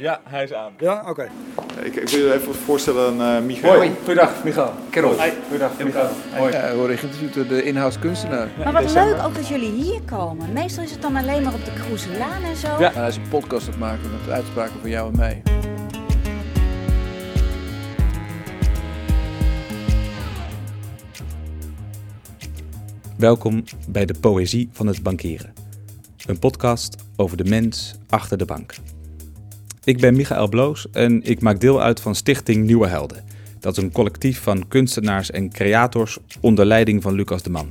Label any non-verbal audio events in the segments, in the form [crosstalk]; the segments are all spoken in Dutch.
Ja, hij is aan. Ja, oké. Ik, ik wil je even voorstellen aan uh, Michael. Hoi, goeiedag, Michael. Kerel. Hoi, goeiedag, Michael. Hoi. Ja, we worden geïnterviewd door de inhoudskunstenaar. Maar wat leuk ook dat jullie hier komen. Meestal is het dan alleen maar op de Kroeselaan en zo. Ja. hij is een podcast aan het maken met uitspraken van jou en mij. Welkom bij de Poëzie van het Bankieren. Een podcast over de mens achter de bank. Ik ben Michael Bloos en ik maak deel uit van Stichting Nieuwe Helden. Dat is een collectief van kunstenaars en creators onder leiding van Lucas de Man.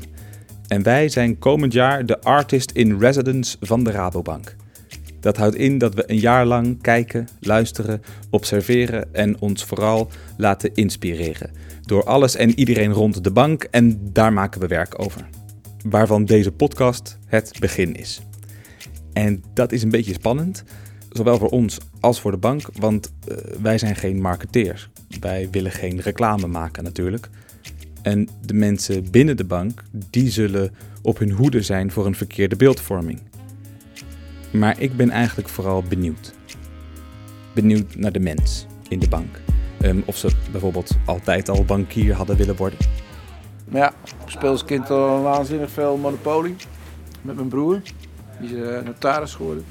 En wij zijn komend jaar de Artist in Residence van de Rabobank. Dat houdt in dat we een jaar lang kijken, luisteren, observeren en ons vooral laten inspireren. Door alles en iedereen rond de bank en daar maken we werk over. Waarvan deze podcast het begin is. En dat is een beetje spannend, zowel voor ons als voor de bank, want uh, wij zijn geen marketeers. Wij willen geen reclame maken natuurlijk. En de mensen binnen de bank, die zullen op hun hoede zijn voor een verkeerde beeldvorming. Maar ik ben eigenlijk vooral benieuwd. Benieuwd naar de mens in de bank. Um, of ze bijvoorbeeld altijd al bankier hadden willen worden. Ja, ik speel als kind al waanzinnig veel Monopoly. Met mijn broer. Die is uh, notaris geworden.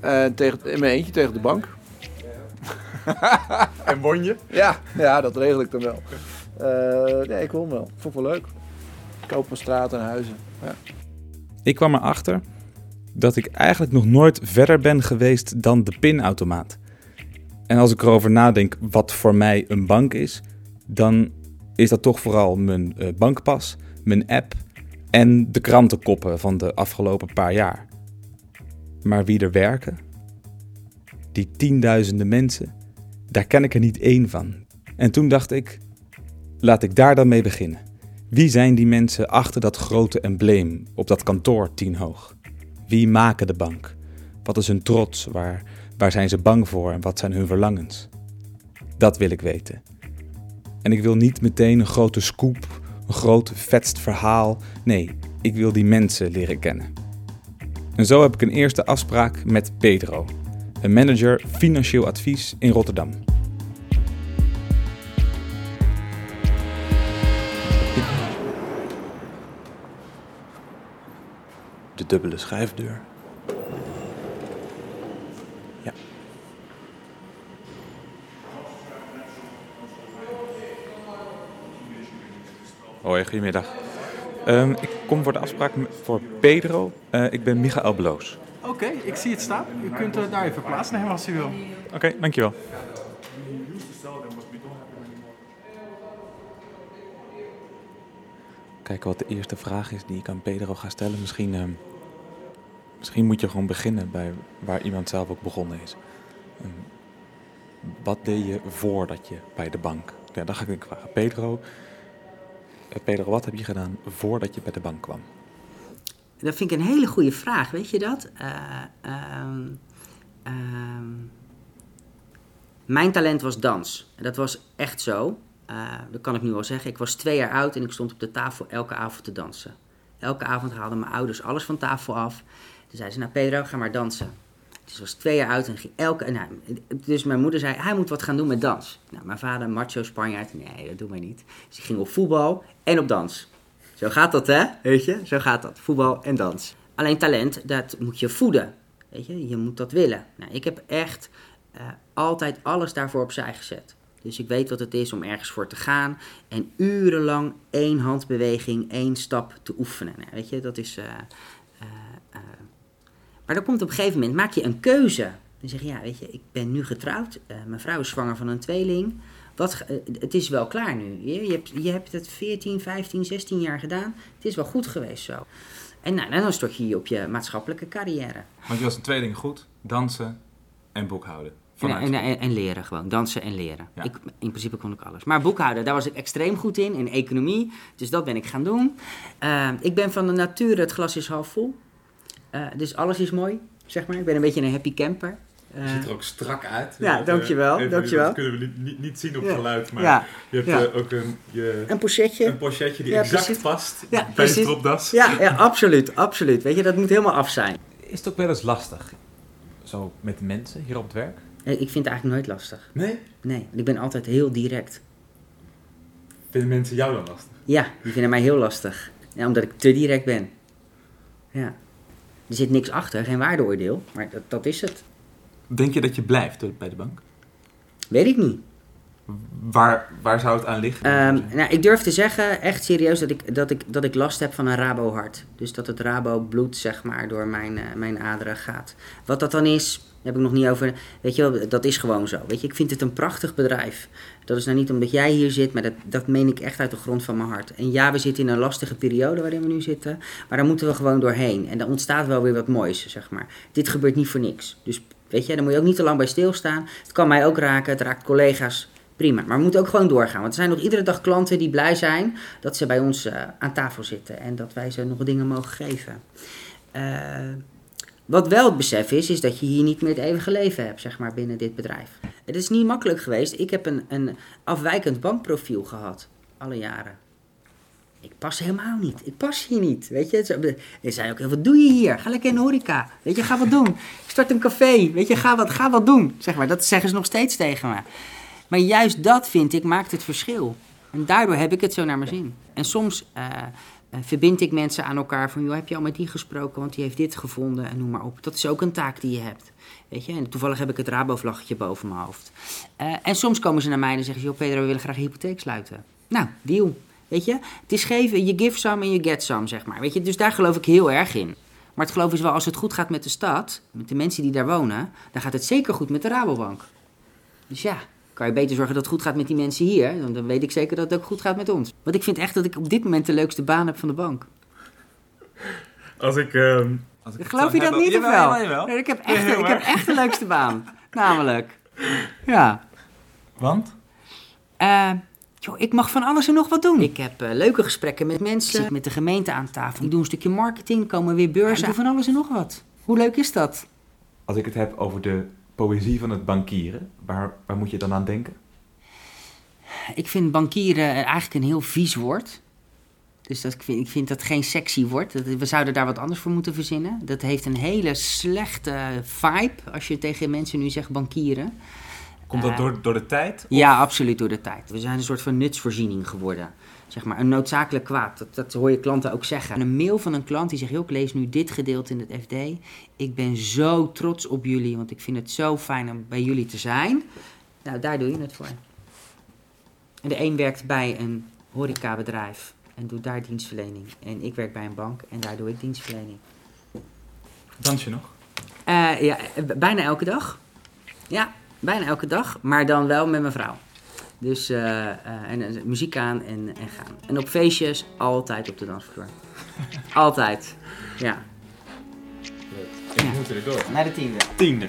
En tegen, in mijn eentje tegen de bank. en won je? Ja, ja, dat regel ik dan wel. Uh, nee, ik won wel. Vond ik wel leuk. Koop mijn straat en huizen. Ja. Ik kwam erachter dat ik eigenlijk nog nooit verder ben geweest dan de pinautomaat. En als ik erover nadenk wat voor mij een bank is, dan is dat toch vooral mijn uh, bankpas, mijn app en de krantenkoppen van de afgelopen paar jaar. Maar wie er werken, die tienduizenden mensen, daar ken ik er niet één van. En toen dacht ik, laat ik daar dan mee beginnen. Wie zijn die mensen achter dat grote embleem op dat kantoor tien hoog? Wie maken de bank? Wat is hun trots? Waar, waar zijn ze bang voor en wat zijn hun verlangens? Dat wil ik weten. En ik wil niet meteen een grote scoop, een groot vetst verhaal. Nee, ik wil die mensen leren kennen. En zo heb ik een eerste afspraak met Pedro, een manager financieel advies in Rotterdam. De dubbele schuifdeur. Ja. Hoi, goedemiddag. Um, ik kom voor de afspraak voor Pedro. Uh, ik ben Michael Bloos. Oké, okay, ik zie het staan. U kunt uh, daar even plaatsnemen als u wil. Oké, okay, dankjewel. Kijken wat de eerste vraag is die ik aan Pedro ga stellen. Misschien, uh, misschien moet je gewoon beginnen bij waar iemand zelf ook begonnen is. Um, wat deed je voordat je bij de bank? Ja, dan ga ik vragen. Pedro, Pedro, wat heb je gedaan voordat je bij de bank kwam? Dat vind ik een hele goede vraag, weet je dat? Uh, uh, uh, mijn talent was dans. Dat was echt zo. Eh, dat kan ik nu wel zeggen. Ik was twee jaar oud en ik stond op de tafel elke avond te dansen. Elke avond haalden mijn ouders alles van tafel af. Toen zeiden ze, nou Pedro, ga maar dansen. Dus was twee jaar oud en ging elke... Nou, dus mijn moeder zei, hij moet wat gaan doen met dans. Nou, mijn vader, macho Spanjaard, nee, dat doen wij niet. Dus ik ging op voetbal en op dans. Zo gaat dat, hè? Weet je? Zo gaat dat. Voetbal en dans. Alleen talent, dat moet je voeden. Weet je? Je moet dat willen. Nou, ik heb echt uh, altijd alles daarvoor opzij gezet. Dus ik weet wat het is om ergens voor te gaan en urenlang één handbeweging, één stap te oefenen. Nou, weet je, dat is... Uh, maar dan komt op een gegeven moment, maak je een keuze. Dan zeg je, ja, weet je, ik ben nu getrouwd. Uh, mijn vrouw is zwanger van een tweeling. Wat, uh, het is wel klaar nu. Je, je, hebt, je hebt het 14, 15, 16 jaar gedaan. Het is wel goed geweest zo. En nou, dan stort je je op je maatschappelijke carrière. Want je was een tweeling goed. Dansen en boekhouden. En, en, en, en, leren gewoon. Dansen en leren. Ja. Ik, in principe kon ik alles. Maar boekhouden, daar was ik extreem goed in. In economie. Dus dat ben ik gaan doen. Uh, ik ben van de natuur, het glas is half vol. Uh, dus alles is mooi, zeg maar. Ik ben een beetje een happy camper. Uh, je ziet er ook strak uit. Ja, dankjewel. Even, dankjewel. Dat kunnen we niet, niet, niet zien op ja. geluid, maar ja. je hebt ja. uh, ook een... Je, een pochetje. Een pochetje die exact precies. past bij precies. de stropdas. Ja, ja, absoluut, absoluut. Weet je, dat moet helemaal af zijn. Is het ook wel eens lastig? zo met mensen hier op het werk? Eh, Ik vind het eigenlijk nooit lastig. Nee? Nee, want ik ben altijd heel direct. Vinden mensen jou dan lastig? Ja, die vinden mij heel lastig. Ja, omdat ik te direct ben. Ja. Er zit niks achter, geen waardeoordeel, maar dat, dat is het. Denk je dat je blijft bij de bank? Weet ik niet. Waar, waar zou het aan liggen? Ehm, nou, ik durf te zeggen, echt serieus, dat ik, dat, ik, dat ik last heb van een Rabo-hart. Dus dat het Rabo-bloed, zeg maar, door mijn, eh, mijn aderen gaat. Wat dat dan is, daar heb ik nog niet over. Weet je wel, dat is gewoon zo. Weet je, ik vind het een prachtig bedrijf. Dat is nou niet omdat jij hier zit, maar dat, dat meen ik echt uit de grond van mijn hart. En ja, we zitten in een lastige periode waarin we nu zitten. Maar daar moeten we gewoon doorheen. En dan ontstaat wel weer wat moois, zeg maar. Dit gebeurt niet voor niks. Dus weet je, daar moet je ook niet te lang bij stilstaan. Het kan mij ook raken, het raakt collega's. Prima, maar we moeten ook gewoon doorgaan. Want er zijn nog iedere dag klanten die blij zijn dat ze bij ons eh, aan tafel zitten en dat wij ze nog dingen mogen geven. Eh, wat wel het besef is, is dat je hier niet meer het eeuwige leven hebt, zeg maar, binnen dit bedrijf. Het is niet makkelijk geweest. Ik heb een, een afwijkend bankprofiel gehad, alle jaren. Ik pas helemaal niet. Ik pas hier niet. Weet je, er zei ook heel wat doe je hier? Ga lekker in de horeca. Weet je, ga wat doen. Start een café. Weet je, ga wat, ga wat doen. Zeg maar, dat zeggen ze nog steeds tegen me. Maar juist dat vind ik maakt het verschil. En daardoor heb ik het zo naar mijn zin. En soms eh, eh, verbind ik mensen aan elkaar van, joh, heb je al met die gesproken, want die heeft dit gevonden en noem maar op. Dat is ook een taak die je hebt. Weet je, en toevallig heb ik het Rabo-vlaggetje boven mijn hoofd. Eh, en soms komen ze naar mij en zeggen ze, joh Pedro, we willen graag een hypotheek sluiten. Nou, deal. Weet je, het is geven, je give some en je get some, zeg maar. Weet je, dus daar geloof ik heel erg in. Maar het geloof is wel, als het goed gaat met de stad, met de mensen die daar wonen, dan gaat het zeker goed met de Rabobank. Dus ja, kan je beter zorgen dat het goed gaat met die mensen hier. Dan dan weet ik zeker dat het ook goed gaat met ons. Want ik vind echt dat ik op dit moment de leukste baan heb van de bank. Als ik... ehm, Geloof je dat niet of wel? Nee, ik heb echt, ik heb echt de leukste baan. [laughs] Namelijk. Ja. Want? Eh, joh, ik mag van alles en nog wat doen. Ik heb eh, leuke gesprekken met mensen. Ik zit met de gemeente aan tafel. Ik doe een stukje marketing, komen weer beurzen. ik doe van alles en nog wat. Hoe leuk is dat? Als ik het heb over de poëzie van het bankieren, waar, waar moet je dan aan denken? Ik vind bankieren eigenlijk een heel vies woord. Dus dat, ik, vind, ik vind dat geen sexy woord. Dat, we zouden daar wat anders voor moeten verzinnen. Dat heeft een hele slechte vibe als je tegen mensen nu zegt bankieren. Komt dat Eh, door, door de tijd? Ja, absoluut door de tijd. We zijn een soort van nutsvoorziening geworden. Zeg maar, een noodzakelijk kwaad. Dat, dat hoor je klanten ook zeggen. En een mail van een klant die zegt, joh, ik lees nu dit gedeelte in het FD. Ik ben zo trots op jullie, want ik vind het zo fijn om bij jullie te zijn. Nou, daar doe je het voor. En de een werkt bij een horecabedrijf en doet daar dienstverlening. En ik werk bij een bank en daar doe ik dienstverlening. Dans je nog? Eh, ja, bijna elke dag. Ja, bijna elke dag, maar dan wel met mijn vrouw. Dus eh, eh, en, muziek aan en, en gaan. En op feestjes altijd op de dansvloer. altijd. Ja. ik moet er door. Naar de tiende. Tiende.